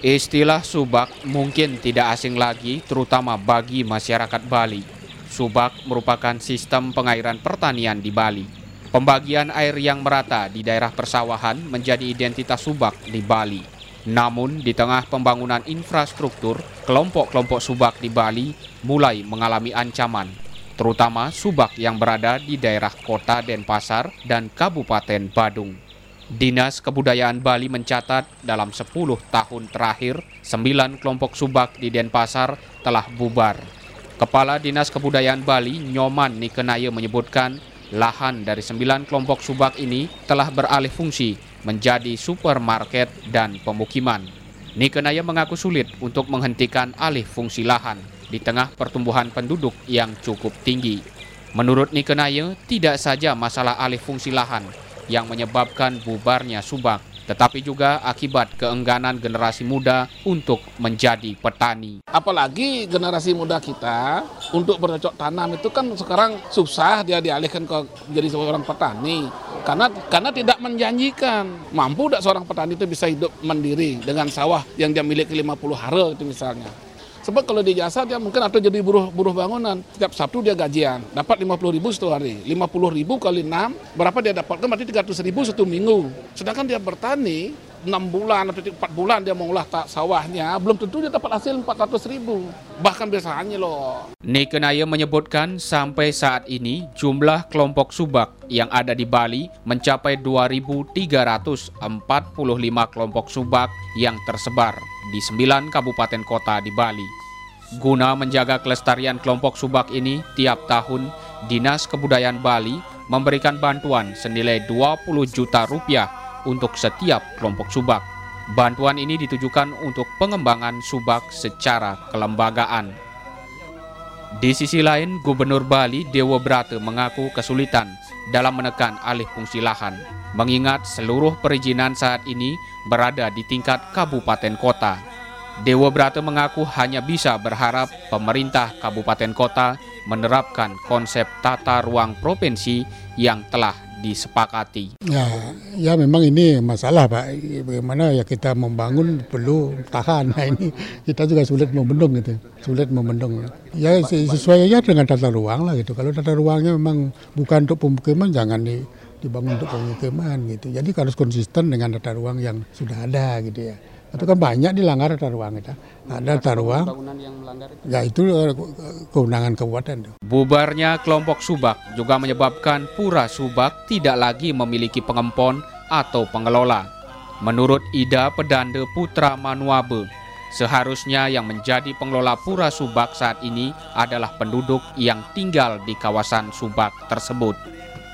Istilah subak mungkin tidak asing lagi terutama bagi masyarakat Bali. Subak merupakan sistem pengairan pertanian di Bali. Pembagian air yang merata di daerah persawahan menjadi identitas subak di Bali. Namun di tengah pembangunan infrastruktur, kelompok-kelompok subak di Bali mulai mengalami ancaman, terutama subak yang berada di daerah kota Denpasar dan Kabupaten Badung. Dinas Kebudayaan Bali mencatat dalam 10 tahun terakhir, 9 kelompok subak di Denpasar telah bubar. Kepala Dinas Kebudayaan Bali, Nyoman Nikenaya menyebutkan, lahan dari 9 kelompok subak ini telah beralih fungsi menjadi supermarket dan pemukiman. Nikenaya mengaku sulit untuk menghentikan alih fungsi lahan di tengah pertumbuhan penduduk yang cukup tinggi. Menurut Nikenaya, tidak saja masalah alih fungsi lahan, yang menyebabkan bubarnya Subak, tetapi juga akibat keengganan generasi muda untuk menjadi petani. Apalagi generasi muda kita untuk bercocok tanam itu kan sekarang susah dia dialihkan ke menjadi seorang petani karena karena tidak menjanjikan mampu tidak seorang petani itu bisa hidup mandiri dengan sawah yang dia miliki 50 hara itu misalnya. Sebab kalau di jasa dia mungkin atau jadi buruh buruh bangunan. Setiap Sabtu dia gajian, dapat 50 ribu satu hari. 50 ribu kali 6, berapa dia dapatkan berarti 300 ribu satu minggu. Sedangkan dia bertani, 6 bulan atau 4 bulan dia mengolah tak sawahnya, belum tentu dia dapat hasil 400 ribu. Bahkan biasanya loh. Nikenaya menyebutkan sampai saat ini jumlah kelompok subak yang ada di Bali mencapai 2.345 kelompok subak yang tersebar di sembilan kabupaten kota di Bali. Guna menjaga kelestarian kelompok subak ini, tiap tahun Dinas Kebudayaan Bali memberikan bantuan senilai 20 juta rupiah untuk setiap kelompok subak. Bantuan ini ditujukan untuk pengembangan subak secara kelembagaan. Di sisi lain, Gubernur Bali Dewa Brata mengaku kesulitan dalam menekan alih fungsi lahan, mengingat seluruh perizinan saat ini berada di tingkat kabupaten kota. Dewa Brata mengaku hanya bisa berharap pemerintah kabupaten kota menerapkan konsep tata ruang provinsi yang telah disepakati. Ya, ya memang ini masalah Pak. Bagaimana ya kita membangun perlu tahan. Nah ini kita juga sulit membendung gitu, sulit membendung. Ya sesuai aja dengan tata ruang lah gitu. Kalau tata ruangnya memang bukan untuk pemukiman jangan di dibangun untuk pemukiman gitu. Jadi harus konsisten dengan tata ruang yang sudah ada gitu ya. Itu kan banyak dilanggar tata ruang kita. Ada tata ruang. Ya itu eh, kewenangan kabupaten. Bubarnya kelompok Subak juga menyebabkan Pura Subak tidak lagi memiliki pengempon atau pengelola. Menurut Ida Pedande Putra Manuabe, seharusnya yang menjadi pengelola Pura Subak saat ini adalah penduduk yang tinggal di kawasan Subak tersebut.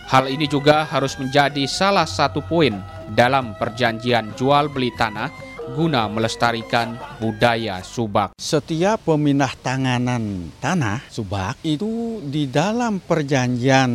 Hal ini juga harus menjadi salah satu poin dalam perjanjian jual beli tanah guna melestarikan budaya Subak. Setiap peminah tanganan tanah Subak itu di dalam perjanjian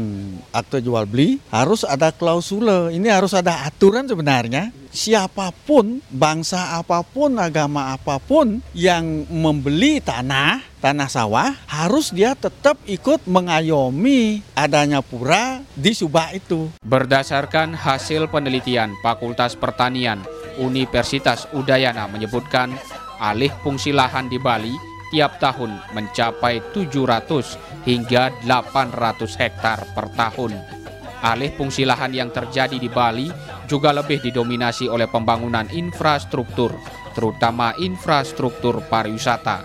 akte jual beli harus ada klausula. Ini harus ada aturan sebenarnya. Siapa pun, bangsa apa pun, agama apa pun yang membeli tanah, tanah sawah, harus dia tetap ikut mengayomi adanya pura di Subak itu. Berdasarkan hasil penelitian Fakultas Pertanian Universitas Udayana menyebutkan alih fungsi lahan di Bali tiap tahun mencapai 700 hingga 800 hektar per tahun. Alih fungsi lahan yang terjadi di Bali juga lebih didominasi oleh pembangunan infrastruktur, terutama infrastruktur pariwisata.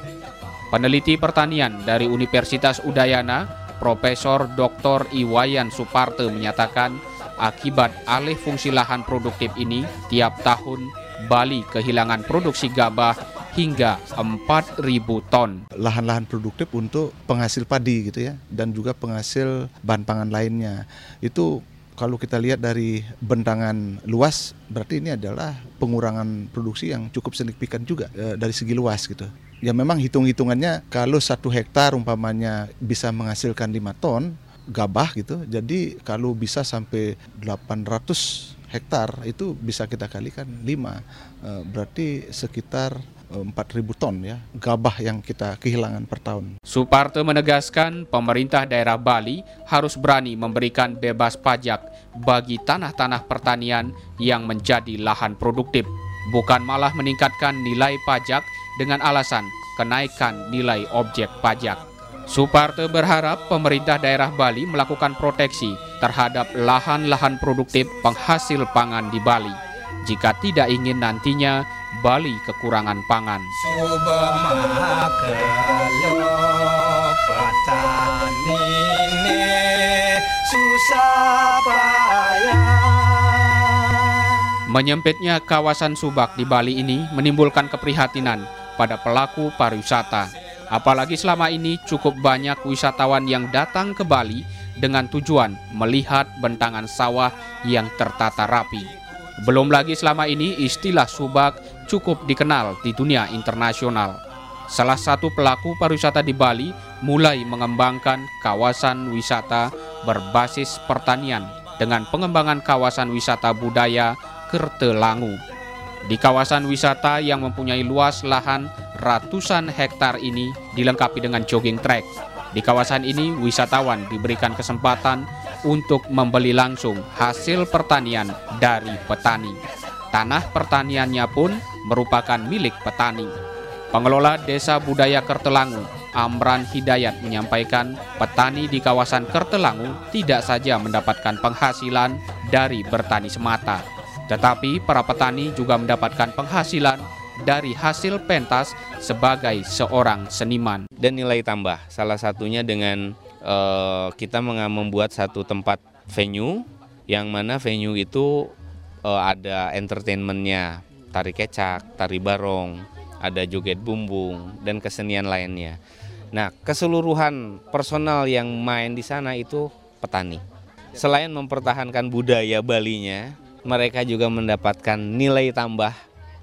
Peneliti pertanian dari Universitas Udayana, Profesor Dr. Iwayan Suparte menyatakan Akibat alih fungsi lahan produktif ini, tiap tahun Bali kehilangan produksi gabah hingga 4.000 ton. Lahan-lahan produktif untuk penghasil padi gitu ya, dan juga penghasil bahan pangan lainnya. Itu kalau kita lihat dari bentangan luas, berarti ini adalah pengurangan produksi yang cukup signifikan juga e, dari segi luas gitu. Ya memang hitung-hitungannya kalau satu hektar umpamanya bisa menghasilkan 5 ton, gabah gitu. Jadi kalau bisa sampai 800 hektar itu bisa kita kalikan 5. Eh, berarti sekitar 4.000 ton ya gabah yang kita kehilangan per tahun. Suparte menegaskan pemerintah daerah Bali harus berani memberikan bebas pajak bagi tanah-tanah pertanian yang menjadi lahan produktif. bukan malah meningkatkan nilai pajak dengan alasan kenaikan nilai objek pajak. Suparte berharap pemerintah daerah Bali melakukan proteksi terhadap lahan-lahan produktif penghasil pangan di Bali. Jika tidak ingin nantinya Bali kekurangan pangan. Menyempitnya kawasan Subak di Bali ini menimbulkan keprihatinan pada pelaku pariwisata. Apalagi selama ini cukup banyak wisatawan yang datang ke Bali dengan tujuan melihat bentangan sawah yang tertata rapi. Belum lagi selama ini istilah subak cukup dikenal di dunia internasional. Salah satu pelaku pariwisata di Bali mulai mengembangkan kawasan wisata berbasis pertanian dengan pengembangan kawasan wisata budaya Kertelangu. Di kawasan wisata yang mempunyai luas lahan ratusan hektar ini dilengkapi dengan jogging track. Di kawasan ini wisatawan diberikan kesempatan untuk membeli langsung hasil pertanian dari petani. Tanah pertaniannya pun merupakan milik petani. Pengelola Desa Budaya Kertelangu, Amran Hidayat menyampaikan petani di kawasan Kertelangu tidak saja mendapatkan penghasilan dari bertani semata, tetapi para petani juga mendapatkan penghasilan dari hasil pentas sebagai seorang seniman. Dan nilai tambah, salah satunya dengan uh, kita membuat satu tempat venue, yang mana venue itu uh, ada entertainmentnya, tari kecak, tari barong, ada joget bumbung, dan kesenian lainnya. Nah, keseluruhan personal yang main di sana itu petani. Selain mempertahankan budaya Balinya, mereka juga mendapatkan nilai tambah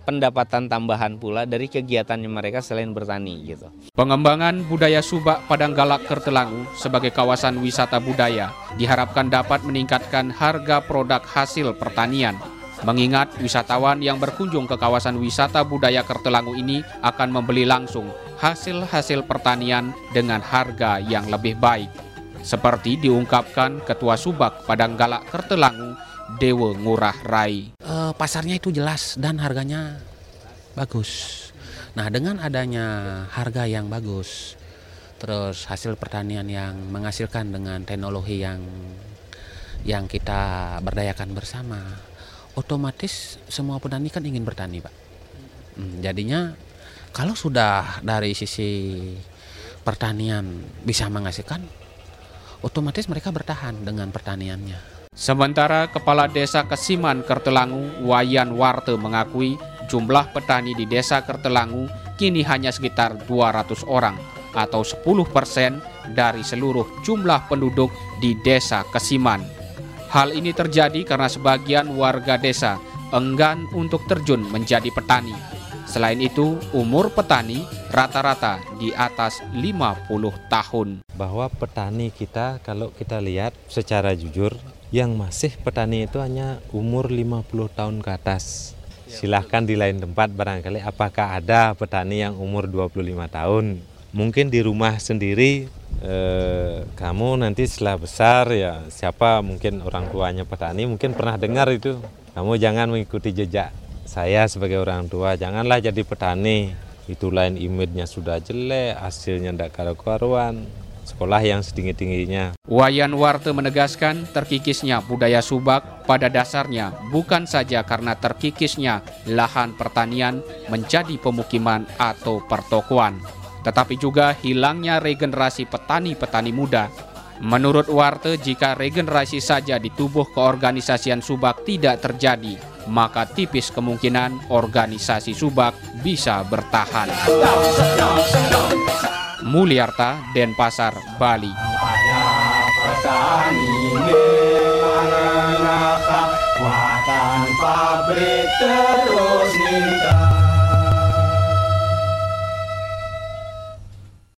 pendapatan tambahan pula dari kegiatannya mereka selain bertani gitu. Pengembangan budaya Subak Padang Galak Kertelangu sebagai kawasan wisata budaya diharapkan dapat meningkatkan harga produk hasil pertanian. Mengingat wisatawan yang berkunjung ke kawasan wisata budaya Kertelangu ini akan membeli langsung hasil-hasil pertanian dengan harga yang lebih baik. Seperti diungkapkan Ketua Subak Padang Galak Kertelangu Dewa Ngurah Rai. Pasarnya itu jelas dan harganya bagus. Nah dengan adanya harga yang bagus, terus hasil pertanian yang menghasilkan dengan teknologi yang yang kita berdayakan bersama, otomatis semua petani kan ingin bertani, pak. Hmm, jadinya kalau sudah dari sisi pertanian bisa menghasilkan, otomatis mereka bertahan dengan pertaniannya. Sementara Kepala Desa Kesiman Kertelangu, Wayan Warte mengakui jumlah petani di Desa Kertelangu kini hanya sekitar 200 orang atau 10 persen dari seluruh jumlah penduduk di Desa Kesiman. Hal ini terjadi karena sebagian warga desa enggan untuk terjun menjadi petani. Selain itu, umur petani rata-rata di atas 50 tahun. Bahwa petani kita kalau kita lihat secara jujur yang masih petani itu hanya umur 50 tahun ke atas. Silahkan di lain tempat barangkali apakah ada petani yang umur 25 tahun. Mungkin di rumah sendiri eh, kamu nanti setelah besar ya siapa mungkin orang tuanya petani mungkin pernah dengar itu. Kamu jangan mengikuti jejak saya sebagai orang tua, janganlah jadi petani. Itu lain image-nya sudah jelek, hasilnya tidak karu-karuan sekolah yang setinggi-tingginya. Wayan Warte menegaskan terkikisnya budaya subak pada dasarnya bukan saja karena terkikisnya lahan pertanian menjadi pemukiman atau pertokoan, tetapi juga hilangnya regenerasi petani-petani muda. Menurut Warte, jika regenerasi saja di tubuh keorganisasian subak tidak terjadi, maka tipis kemungkinan organisasi subak bisa bertahan. Mulyarta, Denpasar, Bali. pabrik terus